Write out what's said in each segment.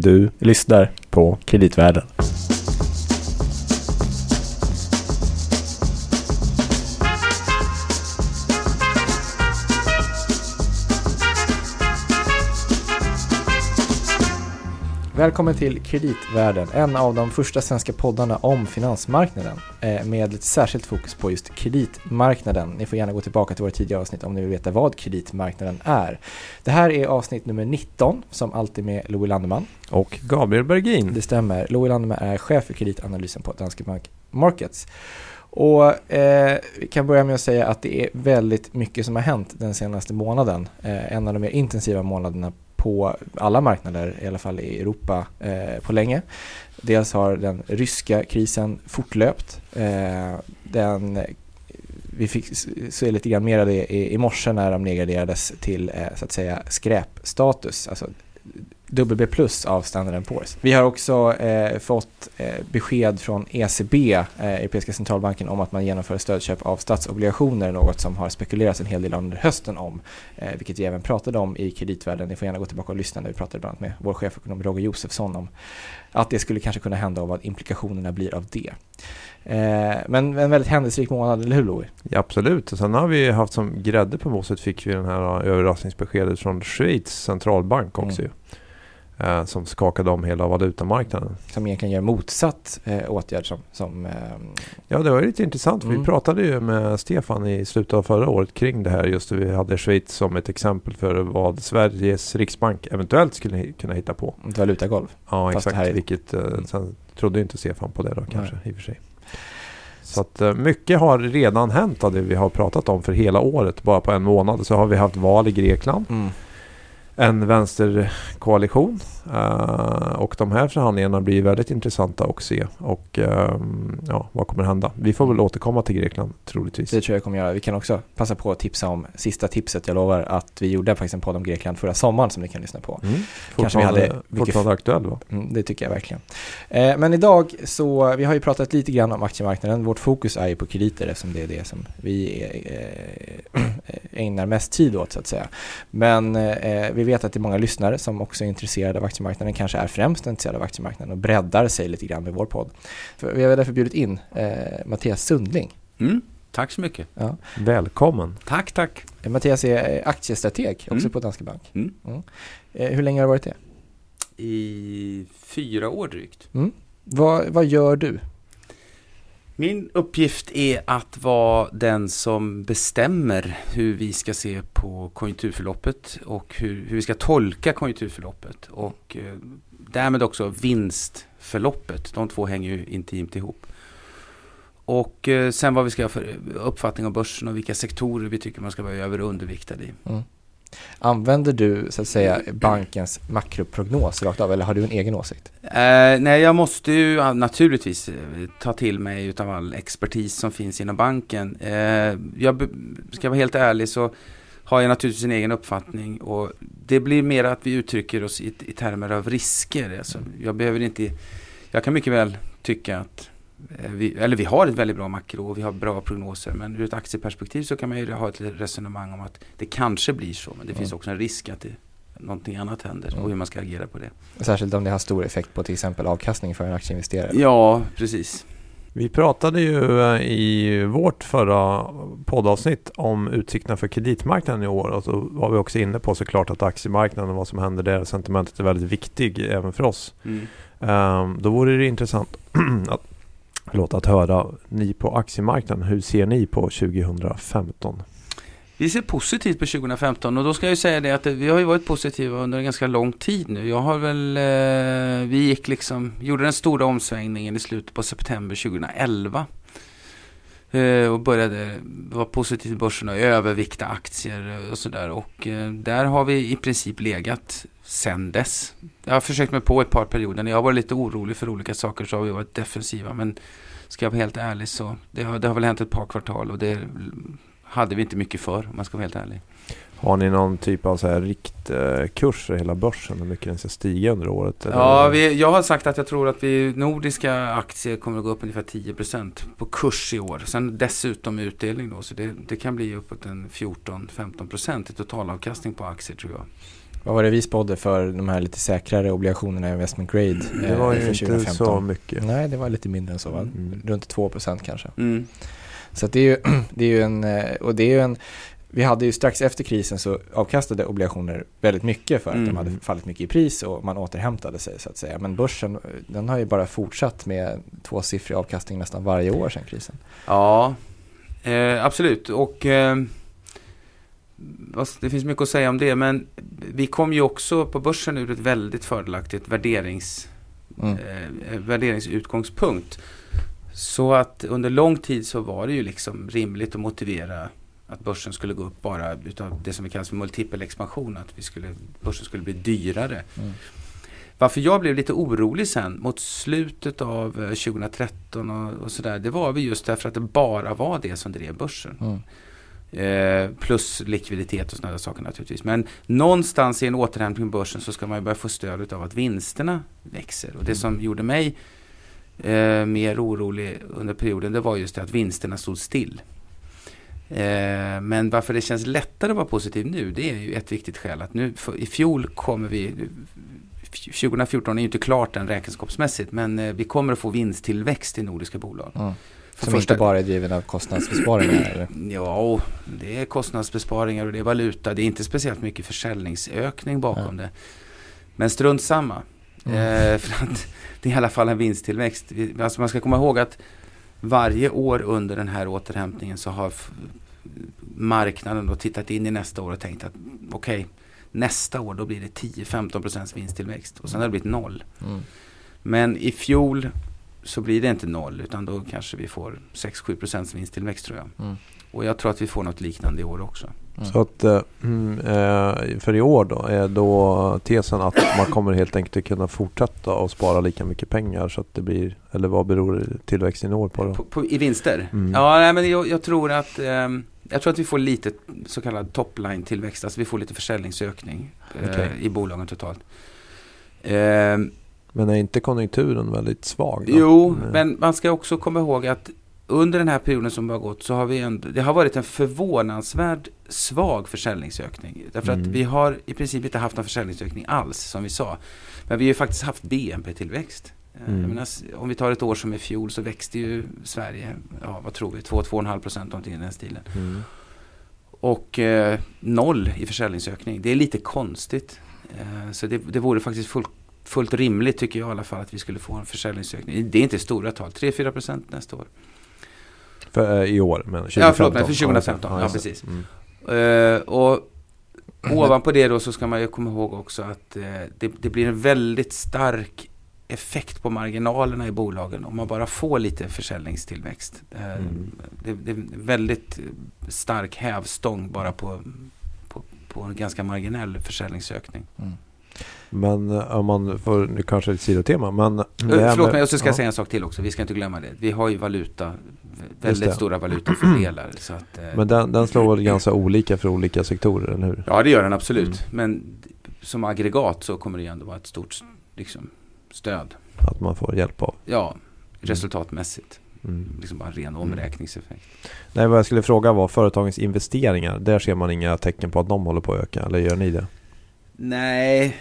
Du lyssnar på Kreditvärlden. Välkommen till Kreditvärlden, en av de första svenska poddarna om finansmarknaden eh, med ett särskilt fokus på just kreditmarknaden. Ni får gärna gå tillbaka till våra tidigare avsnitt om ni vill veta vad kreditmarknaden är. Det här är avsnitt nummer 19, som alltid med Louis Landeman. Och Gabriel Bergin. Det stämmer. Louis Landeman är chef för kreditanalysen på Danske Bank Markets. Och eh, vi kan börja med att säga att det är väldigt mycket som har hänt den senaste månaden. Eh, en av de mer intensiva månaderna på alla marknader, i alla fall i Europa, eh, på länge. Dels har den ryska krisen fortlöpt. Eh, den, vi fick se lite grann mer av det i, i morse när de nedgraderades till eh, så att säga skräpstatus, alltså WB plus av Standard Poor's. Vi har också eh, fått eh, besked från ECB, eh, Europeiska centralbanken, om att man genomför stödköp av statsobligationer, något som har spekulerats en hel del under hösten om, eh, vilket vi även pratade om i kreditvärlden. Ni får gärna gå tillbaka och lyssna när vi pratade bland annat med vår chefekonom Roger Josefsson om att det skulle kanske kunna hända och vad implikationerna blir av det. Eh, men en väldigt händelserik månad, eller hur Louis? Ja, absolut. Och sen har vi haft som grädde på moset fick vi den här överraskningsbeskedet från Schweiz centralbank också. Mm eh, som skakade om hela valutamarknaden. Som egentligen gör motsatt eh, åtgärd som... som eh, ja, det var lite intressant. Mm. Vi pratade ju med Stefan i slutet av förra året kring det här. Just det, vi hade Schweiz som ett exempel för vad Sveriges riksbank eventuellt skulle kunna hitta på. Ett valutagolv. Ja, exakt. Här... Vilket, eh, mm. sen trodde inte Stefan på det då kanske, Nej. i och för sig. Så att eh, mycket har redan hänt av det vi har pratat om för hela året. Bara på en månad så har vi haft val i Grekland. Mm en vänsterkoalition. Uh, och de här förhandlingarna blir väldigt intressanta att se. Och uh, ja, vad kommer hända? Vi får väl återkomma till Grekland troligtvis. Det tror jag kommer göra. Vi kan också passa på att tipsa om sista tipset. Jag lovar att vi gjorde faktiskt en podd om Grekland förra sommaren som ni kan lyssna på. Mm. Kanske vi hade fortfarande aktuell va? Mm, det tycker jag verkligen. Uh, men idag så, vi har ju pratat lite grann om aktiemarknaden. Vårt fokus är ju på krediter eftersom det är det som vi ägnar mest tid åt så att säga. Men vi vet att det är många lyssnare som också är intresserade av aktiemarknaden, kanske är främst intresserade av aktiemarknaden och breddar sig lite grann med vår podd. För vi har därför bjudit in eh, Mattias Sundling. Mm, tack så mycket. Ja. Välkommen. Tack, tack. Eh, Mattias är aktiestrateg också mm. på Danske Bank. Mm. Mm. Eh, hur länge har du varit det? I fyra år drygt. Mm. Vad, vad gör du? Min uppgift är att vara den som bestämmer hur vi ska se på konjunkturförloppet och hur, hur vi ska tolka konjunkturförloppet och eh, därmed också vinstförloppet. De två hänger ju intimt ihop. Och eh, sen vad vi ska ha för uppfattning om börsen och vilka sektorer vi tycker man ska vara över och underviktad i. Mm. Använder du så att säga bankens makroprognos rakt av eller har du en egen åsikt? Eh, nej, jag måste ju naturligtvis eh, ta till mig utav all expertis som finns inom banken. Eh, jag ska vara helt ärlig så har jag naturligtvis en egen uppfattning och det blir mer att vi uttrycker oss i, i termer av risker. Alltså, jag behöver inte, jag kan mycket väl tycka att vi, eller vi har ett väldigt bra makro och vi har bra prognoser men ur ett aktieperspektiv så kan man ju ha ett resonemang om att det kanske blir så men det mm. finns också en risk att det, någonting annat händer mm. och hur man ska agera på det. Särskilt om det har stor effekt på till exempel avkastning för en aktieinvesterare. Ja, precis. Vi pratade ju eh, i vårt förra poddavsnitt om utsikterna för kreditmarknaden i år och så var vi också inne på såklart att aktiemarknaden och vad som händer där, sentimentet är väldigt viktig även för oss. Mm. Um, då vore det intressant att Låt att höra ni på aktiemarknaden. Hur ser ni på 2015? Vi ser positivt på 2015 och då ska jag ju säga det att vi har ju varit positiva under en ganska lång tid nu. Jag har väl, eh, vi gick liksom, gjorde den stora omsvängningen i slutet på september 2011. Eh, och började vara positiv till börsen och övervikta aktier och sådär. Och eh, där har vi i princip legat sen dess. Jag har försökt mig på ett par perioder. När jag har varit lite orolig för olika saker så har vi varit defensiva. Men ska jag vara helt ärlig så det har, det har väl hänt ett par kvartal och det hade vi inte mycket för om man ska vara helt ärlig. Har ni någon typ av så här riktkurs för hela börsen? Hur mycket den ska stiga under året? Eller? Ja, vi, jag har sagt att jag tror att vi nordiska aktier kommer att gå upp ungefär 10% på kurs i år. Sen dessutom utdelning då, så det, det kan bli uppåt en 14-15% i totalavkastning på aktier tror jag. Vad var det vi spådde för de här lite säkrare obligationerna i investment grade? Det var eh, ju för inte 2015? så mycket. Nej, det var lite mindre än så va? Mm. Runt 2% kanske. Mm. Så att det är ju, det är ju en, eh, och det är ju en, vi hade ju strax efter krisen så avkastade obligationer väldigt mycket för att Mm. de hade fallit mycket i pris och man återhämtade sig så att säga. Men börsen, den har ju bara fortsatt med tvåsiffrig avkastning nästan varje år sedan krisen. Ja, eh, absolut. Och eh, det finns mycket att säga om det. Men vi kom ju också på börsen ur ett väldigt fördelaktigt värderings, Mm. eh, värderingsutgångspunkt. Så att under lång tid så var det ju liksom rimligt att motivera att börsen skulle gå upp bara utav det som vi kallar för multipel expansion. Att vi skulle, börsen skulle bli dyrare. Mm. Varför jag blev lite orolig sen mot slutet av eh, 2013 och, och sådär. Det var väl just därför att det bara var det som drev börsen. Mm. Eh, plus likviditet och sådana saker naturligtvis. Men någonstans i en återhämtning på börsen så ska man ju börja få stöd av att vinsterna växer. Och det som gjorde mig eh, mer orolig under perioden det var just det att vinsterna stod still. Eh, men varför det känns lättare att vara positiv nu det är ju ett viktigt skäl att nu för, i fjol kommer vi 2014 är ju inte klart än räkenskapsmässigt men eh, vi kommer att få vinsttillväxt i nordiska bolag. Mm. För Som första- inte bara är driven av kostnadsbesparingar eller? Ja, det är kostnadsbesparingar och det är valuta. Det är inte speciellt mycket försäljningsökning bakom det. Men strunt samma. Mm. Eh, för att det är i alla fall en vinsttillväxt. Vi- Alltså man ska komma ihåg att varje år under den här återhämtningen så har marknaden då tittat in i nästa år och tänkt att okej, nästa år då blir det 10-15 procents vinsttillväxt. Och sen har det blivit noll. Mm. Men i fjol så blir det inte noll utan då kanske vi får 6-7 procents vinsttillväxt tror jag. Mm. Och jag tror att vi får något liknande i år också. Mm. Så att eh, mm, eh, för i år då är då tesen att man kommer helt enkelt kunna fortsätta att spara lika mycket pengar så att det blir, eller vad beror tillväxten i år på då? På, på, I vinster? Mm. Ja, nej, men jag, jag tror att ehm, jag tror att vi får lite så kallad topline tillväxt. Alltså vi får lite försäljningsökning eh, Okej. i bolagen totalt. Men är inte konjunkturen väldigt svag? Då? jo, men man ska också komma ihåg att under den här perioden som har gått så har vi ändå, det har varit en förvånansvärd svag försäljningsökning. Därför att Mm. vi har i princip inte haft någon försäljningsökning alls som vi sa. Men vi har ju faktiskt haft BNP-tillväxt. Eh, Mm. Menar, om vi tar ett år som i fjol så växte ju Sverige, ja vad tror vi, 2-2,5 procent någonting i den stilen. Mm. Och eh, noll i försäljningsökning. Det är lite konstigt. Eh, så det, det vore faktiskt fullt, fullt rimligt tycker jag i alla fall att vi skulle få en försäljningsökning. Det är inte stora tal, 3-4 procent nästa år. För, eh, I år men 2015. Ja, förlåt mig, för 2015. Ja, det. precis. Mm. Eh, och ovanpå det då så ska man ju komma ihåg också att eh, det, det blir en väldigt stark effekt på marginalerna i bolagen om man bara får lite försäljningstillväxt. Eh, Mm. det, det är en väldigt stark hävstång bara på, på, på en ganska marginell försäljningsökning. Mm. Men eh, om man får, nu kanske ett sidotema, men... här förlåt mig, så ska ja. jag säga en sak till också. Vi ska inte glömma det. Vi har ju valuta, väldigt stora valutafördelar. Så att, eh, Men den, den slår väl ganska olika för olika sektorer, eller hur? Ja, det gör den absolut. Mm. Men som aggregat så kommer det ju ändå vara ett stort liksom, stöd. Att man får hjälp av. Ja, resultatmässigt. Mm. Liksom bara en ren omräkningseffekt. Nej, vad jag skulle fråga var företagens investeringar. Där ser man inga tecken på att de håller på att öka, eller gör ni det? Nej,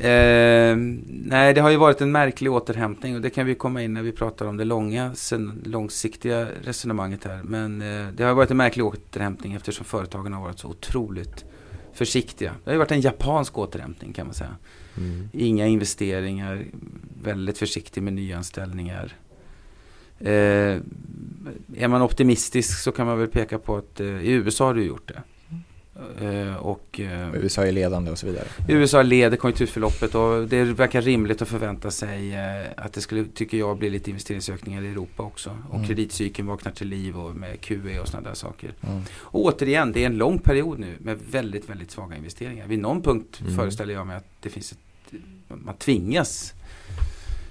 eh, nej, det har ju varit en märklig återhämtning och det kan vi komma in när vi pratar om det långa, sen, långsiktiga resonemanget här. Men eh, det har varit en märklig återhämtning eftersom företagen har varit så otroligt försiktiga. Det har ju varit en japansk återhämtning kan man säga. Mm. Inga investeringar, väldigt försiktig med nyanställningar. Eh, är man optimistisk så kan man väl peka på att eh, i USA har du gjort det. Eh, och eh, USA är ledande och så vidare. USA leder konjunkturförloppet och det verkar rimligt att förvänta sig eh, att det skulle, tycker jag, bli lite investeringsökningar i Europa också. Och Mm. kreditcykeln vaknar till liv och med QE och sådana där saker. Mm. Och återigen, det är en lång period nu med väldigt, väldigt svaga investeringar. Vid någon punkt Mm. föreställer jag mig att det finns ett, man tvingas.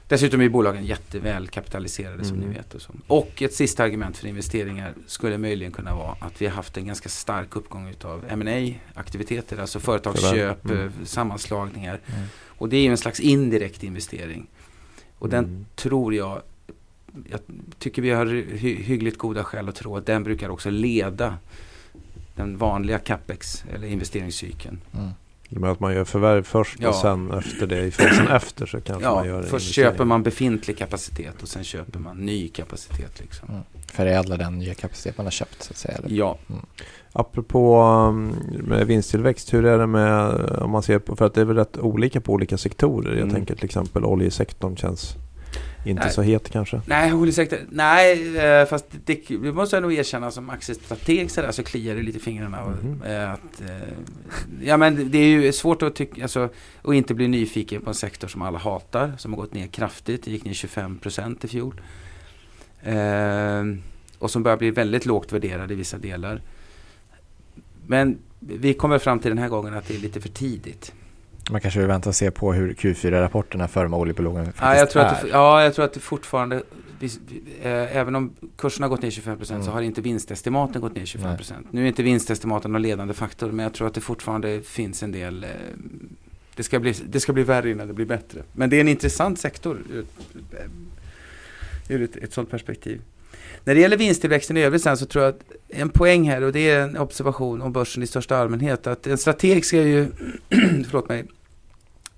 Dessutom är bolagen jätteväl kapitaliserade som Mm. ni vet. Och, så. och ett sista argument för investeringar skulle möjligen kunna vara att vi har haft en ganska stark uppgång utav M&A aktiviteter alltså företagsköp, Mm. eh, sammanslagningar. Mm. Och det är ju en slags indirekt investering. Och den Mm. tror jag, jag tycker vi har hy hyggligt goda skäl att tro att den brukar också leda den vanliga capex eller investeringscykeln. Mm. Med att man gör förvärv först Ja. och sen efter det i fasen efter så kanske Ja, man gör först investering. köper man befintlig kapacitet och sen köper man ny kapacitet. Liksom. Mm. Förädla den nya kapacitet man har köpt så att säga. Eller? Ja, Apropå um, med vinsttillväxt, hur är det med om man ser på, för att det är väl rätt olika på olika sektorer. Jag Mm. tänker till exempel oljesektorn känns inte Nej. så het kanske. nej, oljesektor, nej, eh, fast det, det måste jag nog erkänna som aktiestrateg så, där, så kliar det lite i fingrarna. och, eh, Att, eh, ja, men det är ju svårt att, tycka, alltså, att inte bli nyfiken på en sektor som alla hatar, som har gått ner kraftigt. Det gick ner 25% i fjol. Och som börjar bli väldigt lågt värderad i vissa delar. Men vi kommer fram till den här gången att det är lite för tidigt. Man kanske vill vänta och se på hur Q4-rapporterna för de oljebolagen faktiskt Ja jag, tror är. att det, ja, jag tror att det fortfarande, vi, vi, eh, även om kurserna har gått ner 25% så Mm. har inte vinstestimaten gått ner 25%. Nu är inte vinstestimaten någon ledande faktor, men jag tror att det fortfarande finns en del eh, det ska, bli, det ska bli värre innan det blir bättre. Men det är en intressant sektor ur, ett- ur ett, ett sådant perspektiv. När det gäller vinsttillväxten i övrigt sen så tror jag att en poäng här och det är en observation om börsen i största allmänhet att en strateg ska ju, förlåt mig,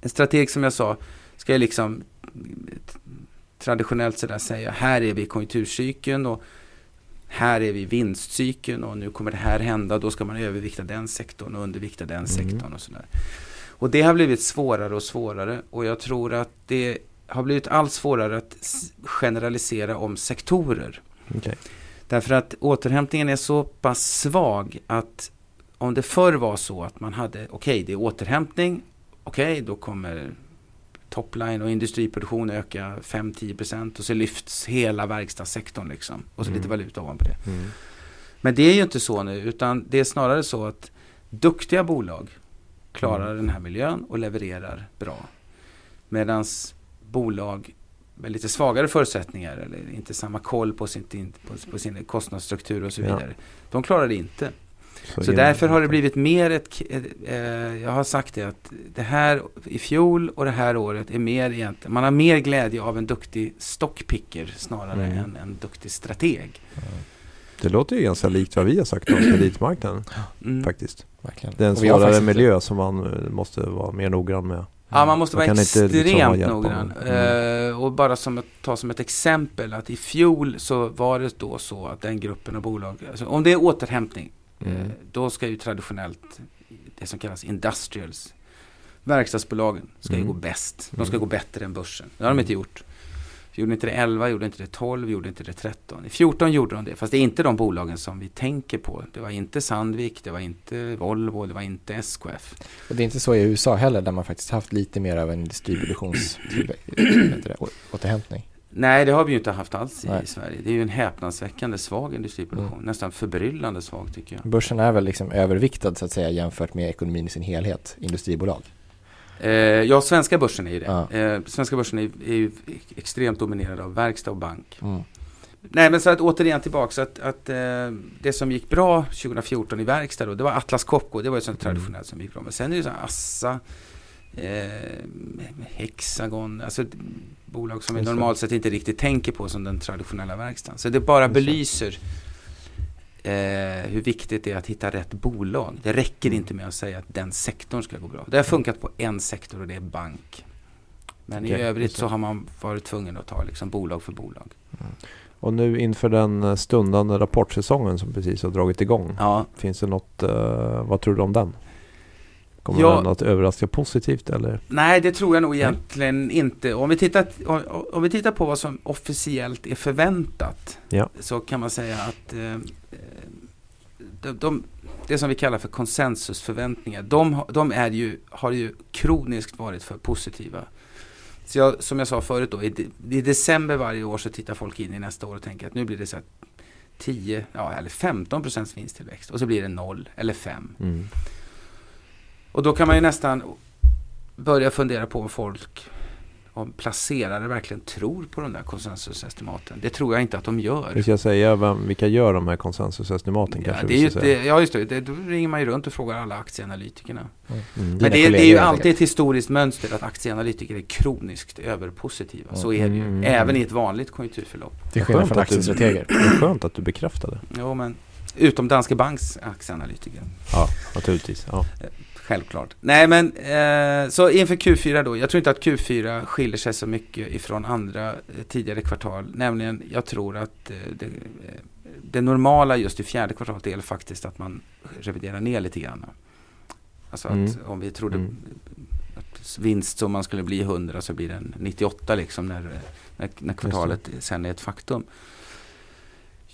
en strateg som jag sa ska ju liksom traditionellt sådär säga här är vi i konjunkturcykeln och här är vi i vinstcykeln och nu kommer det här hända då ska man övervikta den sektorn och undervikta den Mm. sektorn och sådär. Och det har blivit svårare och svårare och jag tror att det har blivit allt svårare att generalisera om sektorer. Okej. Därför att återhämtningen är så pass svag att om det förr var så att man hade, okej det är återhämtning, okej då kommer topline och industriproduktion öka 5-10% och så lyfts hela verkstadssektorn liksom. Och så Mm. lite valuta ovanpå det. Mm. Men det är ju inte så nu utan det är snarare så att duktiga bolag klarar Mm. den här miljön och levererar bra. Medan bolag med lite svagare förutsättningar eller inte samma koll på sin, på, på sin kostnadsstruktur och så Ja. vidare. De klarar det inte. Så genom- därför har det blivit mer ett, eh, jag har sagt det att det här i fjol och det här året är mer egentligen, man har mer glädje av en duktig stockpicker snarare Mm. än en duktig strateg. Det låter ju ganska likt vad vi har sagt om kreditmarknaden Mm. faktiskt. Verkligen. Det är en svårare miljö som man eh, måste vara mer noggrann med. Ja, man måste Man vara liksom extremt av noggrann. Mm. Eh, och bara som ett, ta som ett exempel att i fjol så var det då så att den gruppen av bolag, alltså om det är återhämtning, Mm. eh, då ska ju traditionellt det som kallas industrials, verkstadsbolagen ska ju Mm. gå bäst. De ska Mm. gå bättre än börsen. Det har de inte gjort. Gjorde inte det 11, gjorde inte det 12, gjorde inte det 13. I 14 gjorde de det, fast det är inte de bolagen som vi tänker på. Det var inte Sandvik, det var inte Volvo, det var inte SKF. Och det är inte så i USA heller där man faktiskt haft lite mer av en industriproduktions Nej, det har vi ju inte haft alls i Nej. Sverige. Det är ju en häpnadsväckande svag industriproduktion. Mm. Nästan förbryllande svag tycker jag. Börsen är väl liksom överviktad så att säga jämfört med ekonomin i sin helhet, industribolag. Eh, ja, svenska börsen är ju det. Ja. Eh, svenska börsen är, är ju extremt dominerad av verkstad och bank. Mm. Nej, men så att återigen tillbaka så att, att eh, det som gick bra 2014 i verkstad då, det var Atlas Copco. Det var ju sånt Mm. traditionellt som gick bra. Men sen är det så här Assa, eh, Hexagon, alltså bolag som vi normalt sett inte riktigt tänker på som den traditionella verkstaden. Så det bara belyser eh, hur viktigt det är att hitta rätt bolag. Det räcker Mm. inte med att säga att den sektorn ska gå bra. Det har funkat på en sektor och det är bank. Men Okej, i övrigt så har man varit tvungen att ta liksom bolag för bolag. Och nu inför den eh, stundande rapportsäsongen som precis har dragit igång. Ja, Finns det något, eh, vad tror du om den? Kommer Ja. den att överraska positivt eller? Nej, det tror jag nog egentligen inte. Om vi, tittar, om, om vi tittar på vad som officiellt är förväntat Ja. så kan man säga att eh, de, de, det som vi kallar för konsensusförväntningar, de, de är ju, har ju kroniskt varit för positiva. Så jag, som jag sa förut då, i, i december varje år så tittar folk in i nästa år och tänker att nu blir det så här 10 ja, eller 15 procents vinsttillväxt och så blir det 0 eller 5. Mm. Och då kan man ju nästan börja fundera på om folk, om placerare verkligen tror på de där konsensusestimaten. Det tror jag inte att de Vi gör. ska säga vem, vilka gör de här konsensusestimaten Ja, det vi är ju, det, ja, just det, det. Då ringer man ju runt och frågar alla aktieanalytikerna. Mm. Men det, är- det är ju alltid ett historiskt mönster att aktieanalytiker är kroniskt överpositiva. Så är det ju. Mm. Även i ett vanligt konjunkturförlopp. Till skillnad Skönt från att du- aktiestrateger. Det är skönt att du bekräftade. Jo, men Utom Danske Banks aktieanalytiker. Ja, naturligtvis. Ja. Självklart. Nej men, eh, så inför Q4 då. Jag tror inte att Q4 skiljer sig så mycket ifrån andra eh, tidigare kvartal. Nämligen, jag tror att eh, det, eh, det normala just i fjärde kvartalet är faktiskt att man reviderar ner lite grann. Alltså att Mm. om vi trodde Mm. att vinstsumman skulle bli 100 så blir den 98 liksom när, när, när kvartalet sen är ett faktum.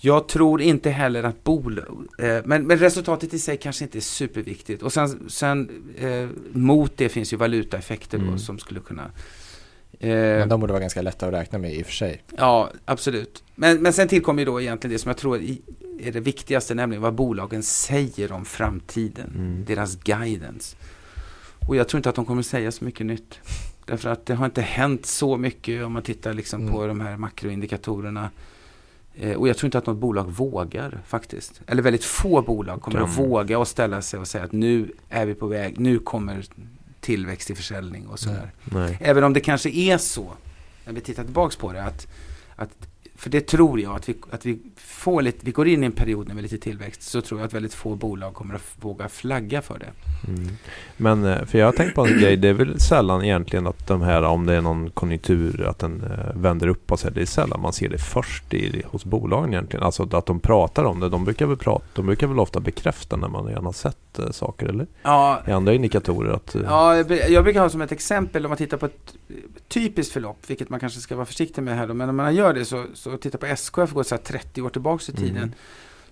Jag tror inte heller att bol... Eh, men, men resultatet i sig kanske inte är superviktigt. Och sen, sen eh, mot det finns ju valutaeffekter då Mm. som skulle kunna... Men Eh, de borde vara ganska lätta att räkna med i och för sig. ja, absolut. Men, men sen tillkommer ju då egentligen det som jag tror är det viktigaste, nämligen vad bolagen säger om framtiden. Mm. Deras guidance. Och jag tror inte att de kommer säga så mycket nytt. Därför att det har inte hänt så mycket om man tittar liksom Mm. på de här makroindikatorerna. Eh, och jag tror inte att något bolag vågar faktiskt. Eller väldigt få bolag kommer att våga och ställa sig och säga att nu är vi på väg, nu kommer tillväxt i försäljning och sådär. Nej. Även om det kanske är så, när vi tittar tillbaks på det, att, att för det tror jag att vi, att vi får lite, vi går in i en period med lite tillväxt, så tror jag att väldigt få bolag kommer att våga flagga för det. Mm. Men eh, för jag har tänkt på en grej. Det är väl sällan egentligen att de här, om det är någon konjunktur, att den eh, vänder upp och så. Det är sällan man ser det först i, hos bolagen egentligen. Alltså att de pratar om det. De brukar väl, prata, de brukar väl ofta bekräfta när man redan har sett eh, saker eller? Ja, I andra indikatorer att... Ja, jag bru- jag brukar ha som ett exempel om man tittar på ett typiskt förlopp, vilket man kanske ska vara försiktig med här då, men om man gör det så, så titta på SKF, går så här 30 år tillbaks i tiden, Mm.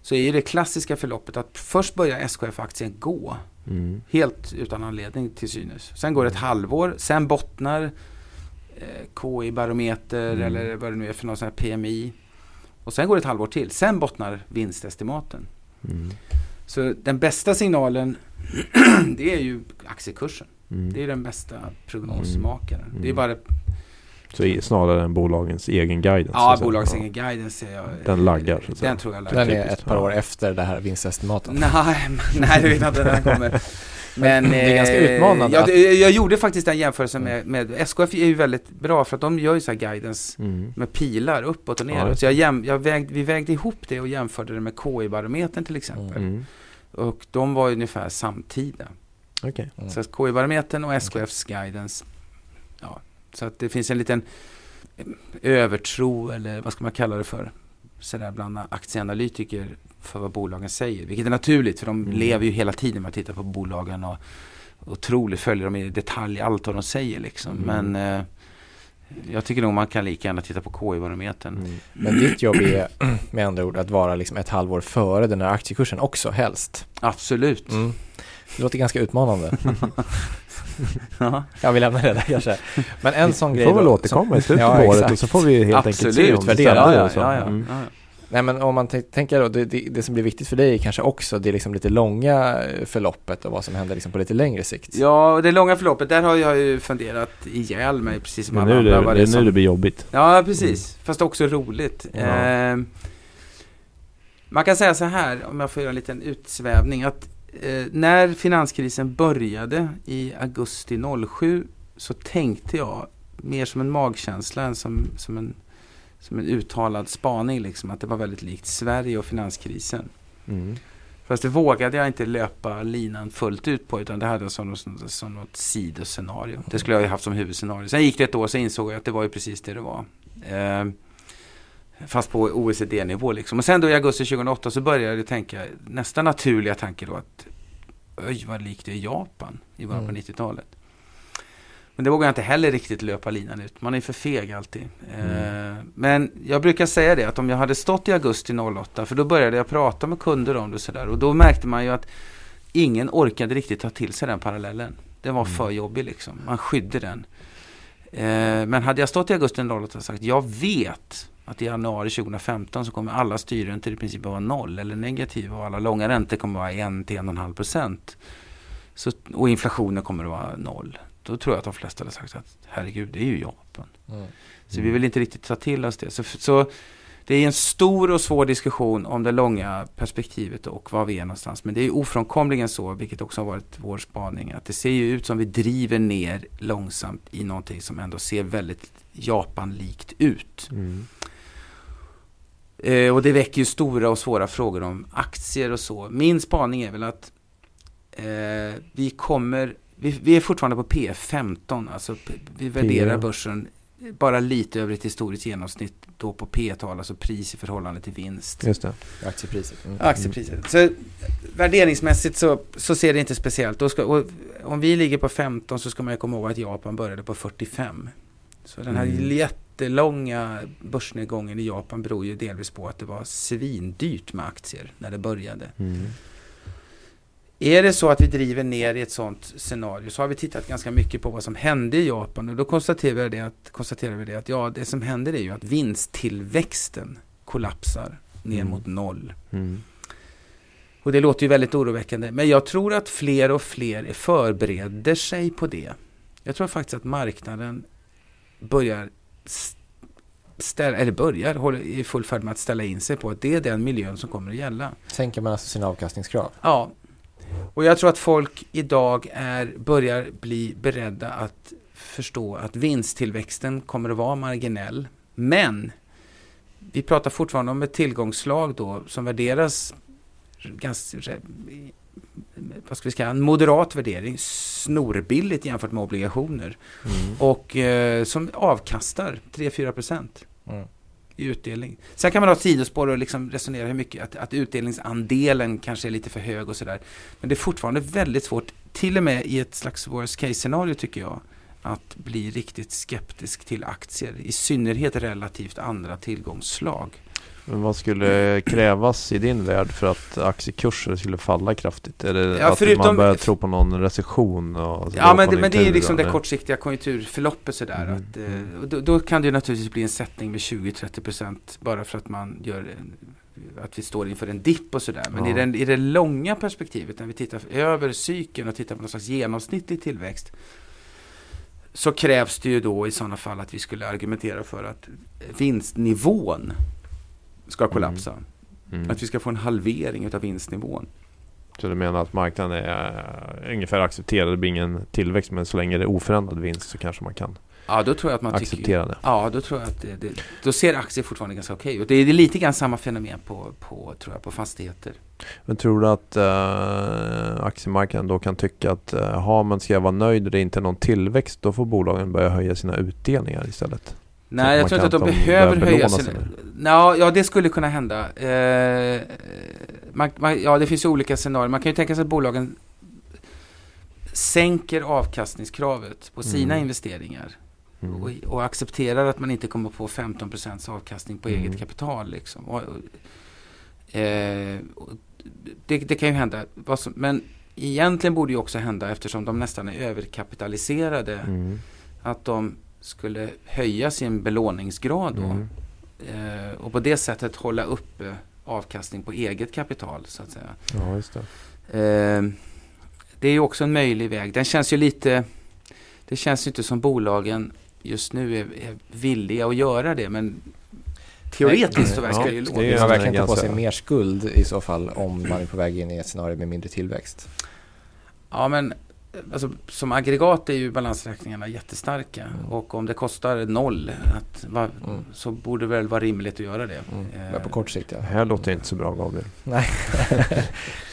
så är ju det klassiska förloppet att först börjar SKF-aktien gå, Mm. helt utan anledning till synes. Sen går det ett halvår, sen bottnar eh, KI-barometer Mm. eller vad det nu är för någon sån här PMI. Och sen går det ett halvår till, sen bottnar vinstestimaten. Mm. Så den bästa signalen, det är ju aktiekursen. Mm. Det är den bästa prognosmakaren. Mm. Det är bara Så i- snarare än bolagens egen guidance. ja, bolagens egen guidance ser jag. Den laggar, så att. Den tror jag laggar. Den är ett par ja. år efter det här vinstestimatet. Nej, nej, det vet jag inte när den kommer. Men, Det är ganska eh, utmanande Jag, att- jag gjorde faktiskt den jämförelsen med, med SKF är ju väldigt bra för att de gör ju så här guidance Mm. med pilar uppåt och Ja, neråt. just så jag jäm, jag vägde, vi vägde ihop det och jämförde det med KI-barometern till exempel. Mm. Och de var ungefär samtida. Okej. Mm. Så KI-barometern och SKFs guidance. Ja, så att det finns en liten eh, övertro eller vad ska man kalla det för? Sådär bland aktieanalytiker för vad bolagen säger. Vilket är naturligt för de Mm. lever ju hela tiden med att titta på bolagen och otroligt följer dem i detalj allt vad de säger liksom. Mm. Men eh, jag tycker nog man kan lika gärna titta på KI-barometern. Mm. Men ditt jobb är med andra ord att vara liksom ett halvår före den här aktiekursen också helst. Absolut. Mm. Det låter ganska utmanande. Ja. Vi lämnar det där kanske. Men en sån Vi grej får väl då, återkomma i slutet Ja, på året och så får vi helt enkelt se Absolut. om det Ja, ja, så. ja, ja. Mm. Nej men om man tän- tänker då, det, det, det som blir viktigt för dig kanske också, det är liksom lite långa eh, förloppet och vad som händer liksom på lite längre sikt. Ja, det långa förloppet, där har jag ju funderat ihjäl mig precis som Det är alla nu andra. det, det, är som- nu det blir jobbigt. Ja, precis. Fast också roligt. Ja. Eh, man kan säga så här, om jag får göra en liten utsvävning, att eh, när finanskrisen började i augusti 07 så tänkte jag mer som en magkänsla än som, som, en, som en uttalad spaning, liksom, att det var väldigt likt Sverige och finanskrisen. Mm. Fast det vågade jag inte löpa linan fullt ut på utan det hade jag som, något- som, något sidoscenario. Det skulle jag ju haft som huvudscenario. Sen gick det ett år så insåg jag att det var ju precis det det var. Eh, fast på OECD-nivå liksom. Och sen då i augusti 2008 så började jag tänka, nästa naturliga tanke då att oj vad likt det är Japan i början på Mm. 90-talet. Men det vågar jag inte heller riktigt löpa linan ut. Man är för feg alltid. Eh, men jag brukar säga det att om jag hade stått i augusti 08, för då började jag prata med kunder om det och sådär. Och då märkte man ju att ingen orkade riktigt ta till sig den parallellen. Den var Mm. för jobbig liksom. Man skydde den. Eh, men hade jag stått i augusti 08 och sagt jag vet att i januari 2015 så kommer alla styrräntor i princip att vara noll eller negativa och alla långa räntor kommer att vara 1 till 1,5 procent. Så, och inflationen kommer att vara noll. Då tror jag att de flesta hade sagt att herregud, det är ju Japan. Mm. Så vi vill inte riktigt ta till oss det. Så, så det är en stor och svår diskussion om det långa perspektivet och var vi är någonstans. Men det är ofrånkomligen så, vilket också har varit vår spaning, att det ser ju ut som vi driver ner långsamt i någonting som ändå ser väldigt Japan-likt ut. Mm. Eh, och det väcker ju stora och svåra frågor om aktier och så. Min spaning är väl att eh, vi kommer, vi, vi, är fortfarande på P15, alltså vi värderar börsen bara lite över ett historiskt genomsnitt då på P-tal, alltså pris i förhållande till vinst. Just det. Aktiepriset. Mm. Aktiepriset. Så värderingsmässigt så, så ser det inte speciellt. Då ska, om vi ligger på 15 så ska man komma ihåg att Japan började på 45. Så den här mm. jättelånga börsnedgången i Japan beror ju delvis på att det var svindyrt med aktier när det började. Mm. Är det så att vi driver ner i ett sådant scenario så har vi tittat ganska mycket på vad som hände i Japan och då konstaterar vi det att, konstaterar vi det att ja, det som händer är ju att vinsttillväxten kollapsar ner mm. mot noll. Mm. Och det låter ju väldigt oroväckande. Men jag tror att fler och fler förbereder sig på det. Jag tror faktiskt att marknaden börjar ställa, eller börjar, håller i full färd med att ställa in sig på att det är den miljön som kommer att gälla. Sänker man alltså sina avkastningskrav? Ja, och jag tror att folk idag är, börjar bli beredda att förstå att vinsttillväxten kommer att vara marginell. Men vi pratar fortfarande om ett tillgångslag då som värderas ganska, vad ska vi säga, en moderat värdering, snorbilligt jämfört med obligationer. Mm. Och eh, som avkastar 3-4 procent. Mm i utdelning. Sen kan man ha sidospår och liksom resonera hur mycket, att, att utdelningsandelen kanske är lite för hög och sådär. Men det är fortfarande väldigt svårt, till och med i ett slags worst case scenario tycker jag, att bli riktigt skeptisk till aktier. I synnerhet relativt andra tillgångsslag. Men vad skulle krävas i din värld för att aktiekurser skulle falla kraftigt? Det ja, att förutom, man börjar tro på någon recession? Och ja, men det, men det är liksom det kortsiktiga konjunkturförloppet sådär. Mm. Att, eh, då, då, kan det naturligtvis bli en sättning med 20-30% bara för att man gör att vi står inför en dipp och sådär. Men ja. i, den, i det långa perspektivet, när vi tittar över cykeln och tittar på någon slags genomsnittlig tillväxt så krävs det ju då i sådana fall att vi skulle argumentera för att vinstnivån ska mm. kollapsa. Mm. Att vi ska få en halvering av vinstnivån. Så du menar att marknaden är uh, ungefär accepterad, det blir ingen tillväxt men så länge det är oförändrad vinst så kanske man kan Ja, då tror jag att man acceptera tycker, det. Ja, då tror jag att det, det, då ser aktier fortfarande ganska okej ut. Det är lite grann samma fenomen på, på, tror jag, på fastigheter. Men tror du att uh, aktiemarknaden då kan tycka att uh, har man ska vara nöjd och det är inte någon tillväxt då får bolagen börja höja sina utdelningar istället? Nej, jag tror inte att de behöver höja sina... Nå, ja, det skulle kunna hända. Eh, man, man, ja, det finns ju olika scenarier. Man kan ju tänka sig att bolagen sänker avkastningskravet på sina mm. investeringar. Mm. Och, och, accepterar att man inte kommer få 15% avkastning på mm. eget kapital. Liksom. Och, eh, det, det, kan ju hända. Men egentligen borde ju också hända eftersom de nästan är överkapitaliserade. Mm. Att de skulle höja sin belåningsgrad då. Mm. Eh, och på det sättet hålla uppe avkastning på eget kapital så att säga. Ja, just det. Eh, det är ju också en möjlig väg. Den känns ju lite... Det känns ju inte som bolagen just nu är, är villiga att göra det men Teoretiskt så verkar det ju logiskt. Man verkar inte ta på sig mer skuld i så fall om man är på väg in i ett scenario med mindre tillväxt. Ja men alltså, som aggregat är ju balansräkningarna jättestarka mm. och om det kostar noll att, va, mm. så borde det väl vara rimligt att göra det. Mm. Eh, på kort sikt ja. Det här låter inte så bra Gabriel. Nej,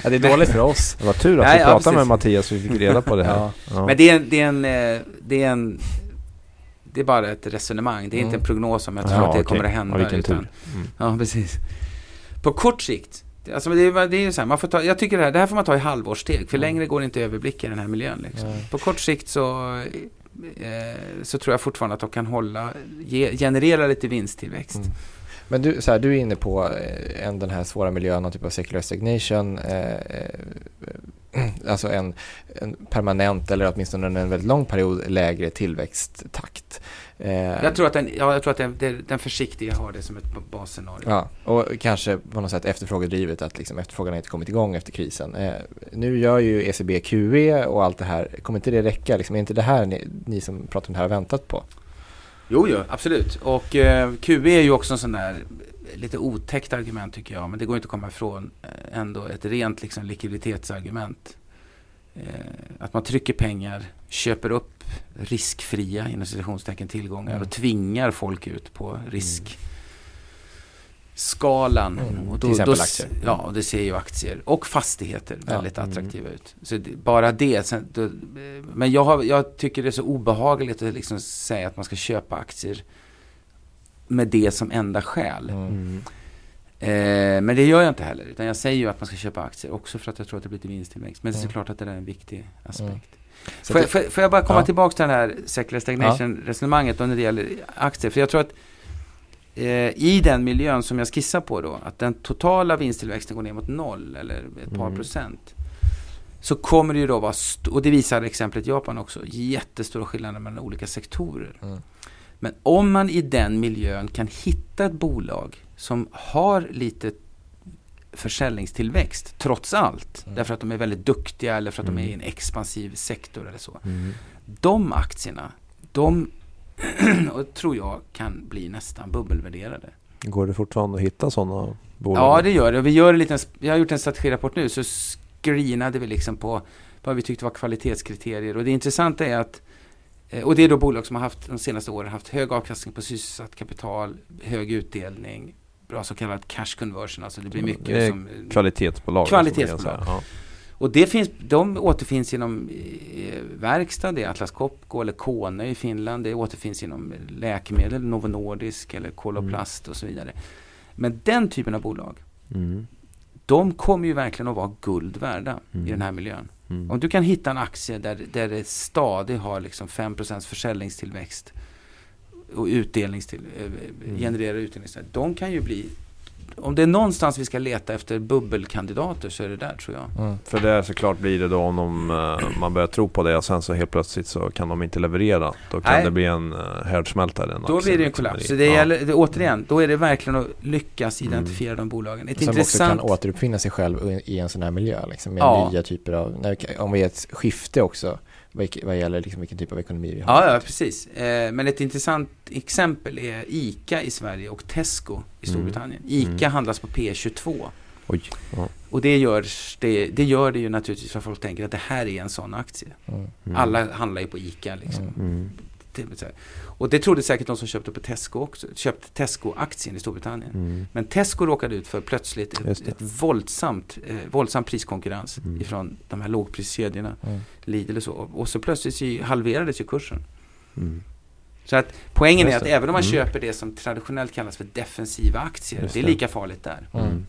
ja, det är dåligt för oss. Det var tur att Nej, vi pratade ja, med Mattias så vi fick reda på det här. ja. Ja. Men det är, det, är en, eh, det är en det är bara ett resonemang. Det är inte en mm. prognos om jag tror att det okay. kommer att hända. Ja, utan, mm. ja, precis. På kort sikt Alltså det är, det är så här, man får ta, jag tycker det här, det här får man ta i halvårssteg. För längre går det inte att överblicka den här miljön. Liksom. På kort sikt så, eh, så tror jag fortfarande att de kan hålla, ge, generera lite vinsttillväxt. Mm. Men du, så här, du är inne på eh, en, den här svåra miljön, någon typ av secular stagnation. Eh, eh alltså en, en, permanent eller åtminstone en väldigt lång period lägre tillväxttakt. Eh, jag tror att den, ja, jag tror att den, den försiktiga har det som ett basscenario. Ja, och kanske på något sätt efterfrågedrivet att liksom efterfrågan inte kommit igång efter krisen. Eh, nu gör ju ECB QE och allt det här. Kommer inte det räcka? Liksom, är inte det här ni, ni som pratar om det här har väntat på? Jo, jo, absolut. Och eh, QE är ju också en sån där lite otäckt argument tycker jag. Men det går inte att komma ifrån eh, ändå ett rent liksom, likviditetsargument. Eh, att man trycker pengar, köper upp riskfria inom citationstecken tillgångar mm. och tvingar folk ut på risk. Skalan. Mm, Och till exempel aktier. Ja, och det ser ju aktier och fastigheter Ja, väldigt mm. attraktiva ut. Så det, bara det. Sen, då, men jag, har, jag tycker det är så obehagligt att liksom säga att man ska köpa aktier med det som enda skäl. Mm. Mm. Eh, men det gör jag inte heller. Utan jag säger ju att man ska köpa aktier också för att jag tror att det blir till vinsttillväxt. Men det är Mm. såklart att det där är en viktig aspekt. Mm. Får jag, får, får jag bara komma Ja. tillbaka till det här secular stagnation-resonemanget då när det gäller aktier? För jag tror att eh, i den miljön som jag skissar på då, att den totala vinsttillväxten går ner mot noll eller ett par Mm. procent. Så kommer det ju då vara, och det visar exemplet Japan också, jättestora skillnader mellan olika sektorer. Mm. Men om man i den miljön kan hitta ett bolag som har lite försäljningstillväxt trots allt. Mm. Därför att de är väldigt duktiga eller för att de är i Mm. en expansiv sektor eller så. Mm. De aktierna, de och tror jag kan bli nästan bubbelvärderade. Går det fortfarande att hitta sådana bolag? Ja, det gör det. Vi, gör en liten, vi har gjort en strategirapport nu, så screenade vi liksom på vad vi tyckte var kvalitetskriterier. Och det intressanta är att eh, och det är då bolag som har haft de senaste åren haft hög avkastning på sysselsatt kapital, hög utdelning, bra så kallad cash conversion. Alltså det blir mycket Det som... Kvalitetsbolag. Kvalitetsbolag. som. Och det finns, de återfinns inom eh, verkstad, det är Atlas Copco eller Kone i Finland. Det återfinns inom läkemedel, Novo Nordisk eller Coloplast och så vidare. Men den typen av bolag. Mm. de kommer ju verkligen att vara guld värda Mm. i den här miljön. Mm. Om du kan hitta en aktie där, där det stadigt har liksom 5% försäljningstillväxt och utdelningstill, eh, Mm. genererar utdelningstillväxt. De kan ju bli, om det är någonstans vi ska leta efter bubbelkandidater så är det där tror jag. Mm. För det såklart blir det då om de, eh, man börjar tro på det och sen så helt plötsligt så kan de inte leverera. Då kan Nej. det bli en uh, härdsmältare. en Då blir det en liksom. kollaps. Så det Ja. gäller, det, återigen, då är det verkligen att lyckas Mm. identifiera de bolagen. Ett Som också intressant... kan återuppfinna sig själv i- en sån här miljö. Liksom, med Ja. nya typer av, om vi är ett skifte också, vad, gäller liksom vilken typ av ekonomi vi har. Ja, ja, precis. Eh, men ett intressant exempel är ICA i Sverige och Tesco i Mm. Storbritannien. ICA Mm. handlas på P22. Oj. Ja. Och det gör det, det gör det ju naturligtvis för att folk tänker att det här är en sån aktie. Mm. Mm. Alla handlar ju på ICA liksom. Det-. Och det trodde säkert de som köpte på Tesco också. Köpte Tesco-aktien i Storbritannien. Mm. Men Tesco råkade ut för plötsligt ett, det. ett våldsamt, eh, våldsam priskonkurrens Mm. ifrån de här lågpriskedjorna, Mm. Lidl och så. Och så plötsligt så halverades ju kursen. Mm. Så att poängen är att det. även om man Mm. köper det som traditionellt kallas för defensiva aktier, Just det är det. lika farligt där. Mm.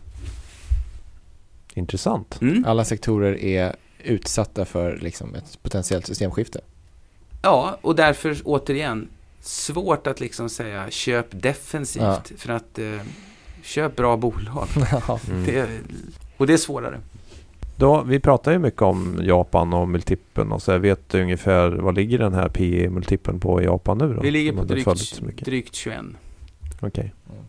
Intressant. Mm. Alla sektorer är utsatta för liksom, ett potentiellt systemskifte. Ja, och därför återigen svårt att liksom säga köp defensivt Ja. för att eh, köp bra bolag. Ja. Mm. Det, och det är svårare. Då, vi pratar ju mycket om Japan och multipeln och så jag vet du ungefär vad ligger den här PE-multipeln på i Japan nu då? Vi ligger på drygt, drygt 21. Okej. Mm.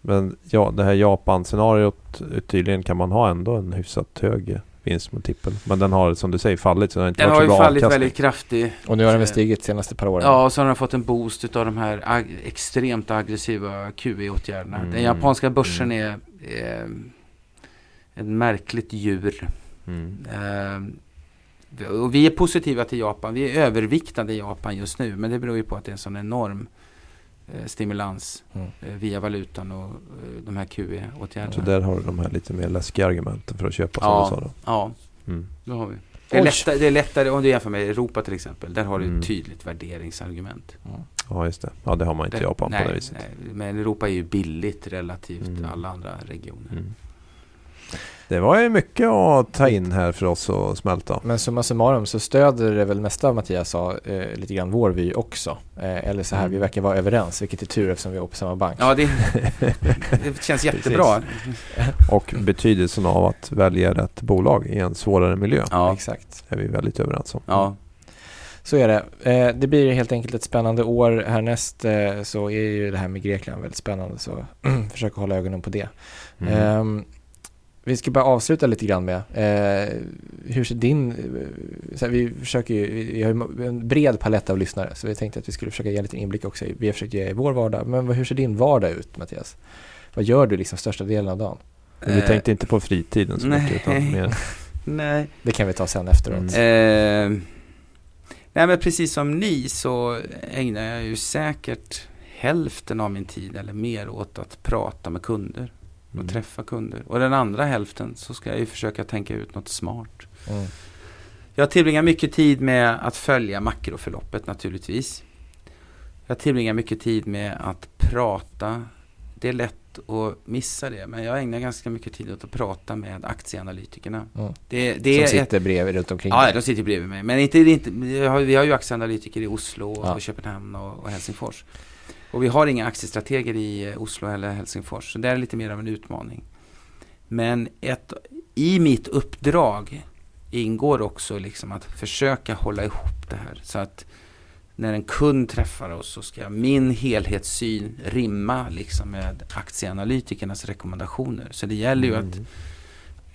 Men ja, det här Japan-scenariot tydligen kan man ha ändå en hyfsat hög vinstmultipel. Men den har som du säger fallit så den har inte Den varit har ju fallit avkastning. väldigt kraftigt. Och nu har den väl stigit de senaste par åren. Ja, och så har den fått en boost utav de här ag- extremt aggressiva QE-åtgärderna. Mm. Den japanska börsen är eh, ett märkligt djur. Mm. Eh, och vi är positiva till Japan. Vi är överviktade i Japan just nu. Men det beror ju på att det är en sån enorm stimulans Mm. eh, via valutan och eh, de här QE-åtgärderna. Så där har du de här lite mer läskiga argumenten för att köpa Ja. som du sa då. Ja, Mm. det har vi. Det är, lättare, det är lättare om du jämför med Europa till exempel. Där har du Mm. ett tydligt värderingsargument. Ja just det. Ja det har man inte i Japan nej, på det viset. Nej, men Europa är ju billigt relativt Mm. alla andra regioner. Det var ju mycket att ta in här för oss att smälta. Men summa summarum så stöder det väl mesta av Mattias sa eh, lite grann vår vy också. Eh, eller så här, Mm. vi verkar vara överens, vilket är tur eftersom vi är på samma bank. Ja, det, det känns jättebra. Och betydelsen av att välja rätt bolag i en svårare miljö Ja, Exakt. är vi väldigt överens om. ja. Så är det. Eh, det blir helt enkelt ett spännande år. Härnäst eh, så är ju det här med Grekland väldigt spännande så försök hålla ögonen på det. Mm. Vi ska bara avsluta lite grann med, eh, hur ser din, eh, så här, vi försöker ju, vi har ju en bred palett av lyssnare så vi tänkte att vi skulle försöka ge lite inblick också. Vi har försökt ge i vår vardag, men hur ser din vardag ut Mattias? Vad gör du liksom största delen av dagen? Men vi Eh, tänkte inte på fritiden så mycket utan mer... Nej. Det kan vi ta sen efteråt. Mm. Eh, nej, men precis som ni så ägnar jag ju säkert hälften av min tid eller mer åt att prata med kunder och Mm. träffa kunder. Och den andra hälften så ska jag ju försöka tänka ut något smart. Mm. Jag tillbringar mycket tid med att följa makroförloppet naturligtvis. Jag tillbringar mycket tid med att prata. Det är lätt att missa det, men jag ägnar ganska mycket tid åt att prata med aktieanalytikerna. Mm. Det, det Som sitter bredvid runt omkring Ja, de sitter bredvid mig. Men inte, inte, vi, har, vi har ju aktieanalytiker i Oslo, och Ja. Köpenhamn och, och Helsingfors. Och vi har inga aktiestrateger i eh, Oslo eller Helsingfors. Så det är lite mer av en utmaning. Men ett, i mitt uppdrag ingår också liksom att försöka hålla ihop det här. Så att när en kund träffar oss så ska min helhetssyn rimma liksom med aktieanalytikernas rekommendationer. Så det gäller ju att Mm.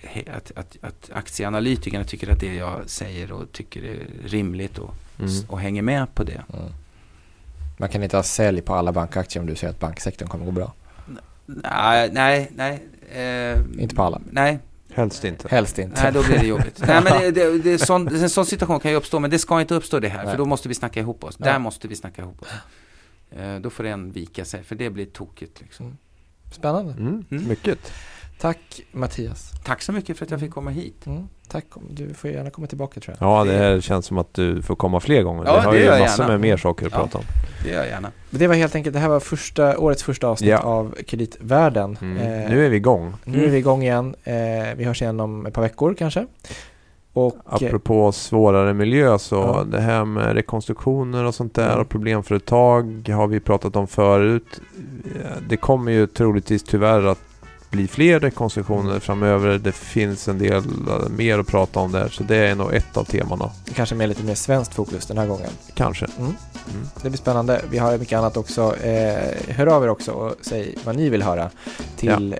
he- att, att, att aktieanalytikerna tycker att det jag säger och tycker är rimligt och, Mm. och hänger med på det. Mm. Man kan inte ha sälj på alla bankaktier om du säger att banksektorn kommer gå bra. Nej, nej, nej. eh, Inte på alla. Nej, Helst inte. Helst inte. nej då blir det jobbigt. nej, men det, det, det är sån, en sån situation kan ju uppstå, men det ska inte uppstå det här, Nej. för då måste vi snacka ihop oss. Ja. Där måste vi snacka ihop oss. Eh, då får en vika sig, för det blir tokigt. Liksom. Spännande. Mm. Mm. Mycket. Tack Mattias. Tack så mycket för att jag fick komma hit. Mm. Tack. Du får gärna komma tillbaka tror jag. Ja, det här känns som att du får komma fler gånger. Ja, vi har det ju massor gärna. med mer saker att Ja. prata om. Det gör jag gärna. Det var helt enkelt, det här var första, årets första avsnitt Ja. av Kreditvärlden. Mm. Eh, Nu är vi igång. nu är vi igång igen. Eh, vi hörs igen om ett par veckor kanske. Och Apropå svårare miljö så Ja. det här med rekonstruktioner och sånt där Mm. och problemföretag har vi pratat om förut. Eh, Det kommer ju troligtvis tyvärr att bli fler rekonstruktioner framöver. Det finns en del eh, mer att prata om där så det är nog ett av temana. kanske med lite mer svenskt fokus den här gången. Kanske. Mm. Mm. Det blir spännande. Vi har mycket annat också. Eh, hör av er också och säg vad ni vill höra till eh,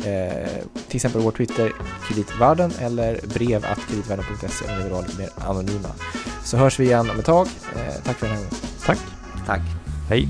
till exempel vår Twitter kreditvärlden eller brev att kreditvärlden.se om ni vill vara lite mer anonyma. Så hörs vi igen om ett tag. Eh, tack för den här gången. Tack. Tack. Hej.